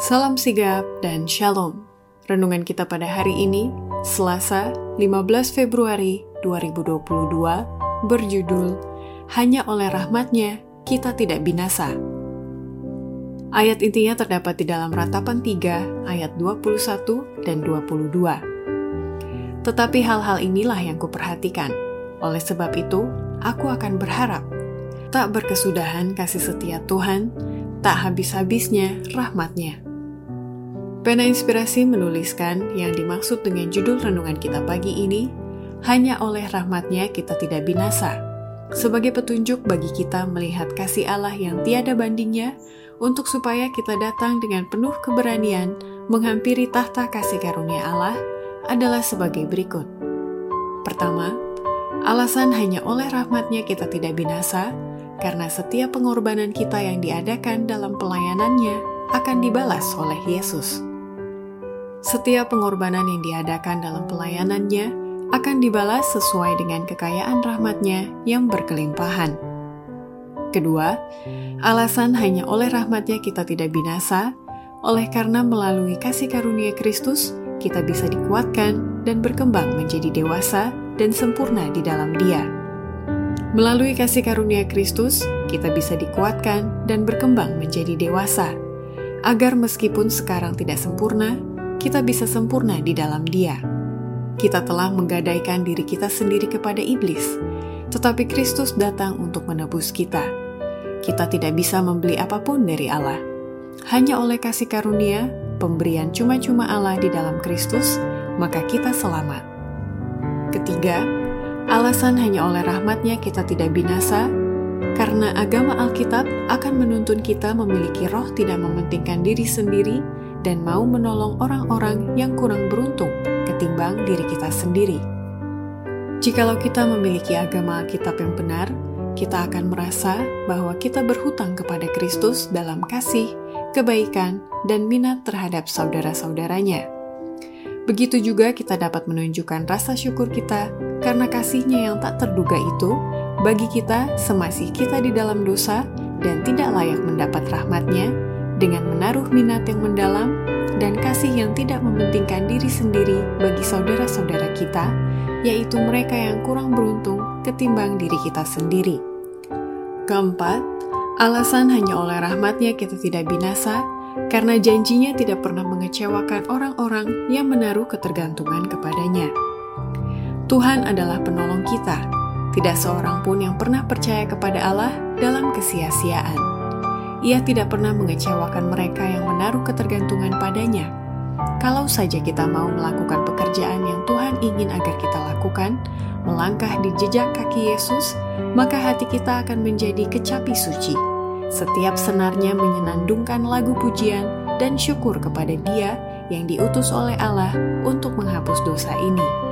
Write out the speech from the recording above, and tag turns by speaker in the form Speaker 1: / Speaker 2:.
Speaker 1: Salam sigap dan shalom. Renungan kita pada hari ini, Selasa 15 Februari 2022, berjudul Hanya oleh rahmatnya kita tidak binasa. Ayat intinya terdapat di dalam ratapan 3 ayat 21 dan 22. Tetapi hal-hal inilah yang kuperhatikan. Oleh sebab itu, aku akan berharap tak berkesudahan kasih setia Tuhan, tak habis-habisnya rahmatnya. Pena Inspirasi menuliskan yang dimaksud dengan judul renungan kita pagi ini, hanya oleh rahmatnya kita tidak binasa, sebagai petunjuk bagi kita melihat kasih Allah yang tiada bandingnya, untuk supaya kita datang dengan penuh keberanian menghampiri tahta kasih karunia Allah adalah sebagai berikut. Pertama, alasan hanya oleh rahmatnya kita tidak binasa, karena setiap pengorbanan kita yang diadakan dalam pelayanannya akan dibalas oleh Yesus. Setiap pengorbanan yang diadakan dalam pelayanannya akan dibalas sesuai dengan kekayaan rahmatnya yang berkelimpahan. Kedua, alasan hanya oleh rahmatnya kita tidak binasa, oleh karena melalui kasih karunia Kristus, kita bisa dikuatkan dan berkembang menjadi dewasa dan sempurna di dalam dia. Melalui kasih karunia Kristus, kita bisa dikuatkan dan berkembang menjadi dewasa, agar meskipun sekarang tidak sempurna, kita bisa sempurna di dalam Dia. Kita telah menggadaikan diri kita sendiri kepada iblis, tetapi Kristus datang untuk menebus kita. Kita tidak bisa membeli apa pun dari Allah. Hanya oleh kasih karunia, pemberian cuma-cuma Allah di dalam Kristus, maka kita selamat. Ketiga, alasan hanya oleh rahmatnya kita tidak binasa, karena agama Alkitab akan menuntun kita memiliki roh tidak mementingkan diri sendiri, dan mau menolong orang-orang yang kurang beruntung ketimbang diri kita sendiri. Jikalau kita memiliki agama Alkitab yang benar, kita akan merasa bahwa kita berhutang kepada Kristus dalam kasih, kebaikan, dan minat terhadap saudara-saudaranya. Begitu juga kita dapat menunjukkan rasa syukur kita karena kasihnya yang tak terduga itu bagi kita semasih kita di dalam dosa dan tidak layak mendapat rahmatnya, dengan menaruh minat yang mendalam dan kasih yang tidak mementingkan diri sendiri bagi saudara-saudara kita, yaitu mereka yang kurang beruntung ketimbang diri kita sendiri. Keempat, alasan hanya oleh rahmatnya kita tidak binasa, karena janjinya tidak pernah mengecewakan orang-orang yang menaruh ketergantungan kepadanya. Tuhan adalah penolong kita, tidak seorang pun yang pernah percaya kepada Allah dalam kesia-siaan. Ia tidak pernah mengecewakan mereka yang menaruh ketergantungan padanya. Kalau saja kita mau melakukan pekerjaan yang Tuhan ingin agar kita lakukan, melangkah di jejak kaki Yesus, maka hati kita akan menjadi kecapi suci. Setiap senarnya menyenandungkan lagu pujian dan syukur kepada Dia yang diutus oleh Allah untuk menghapus dosa ini.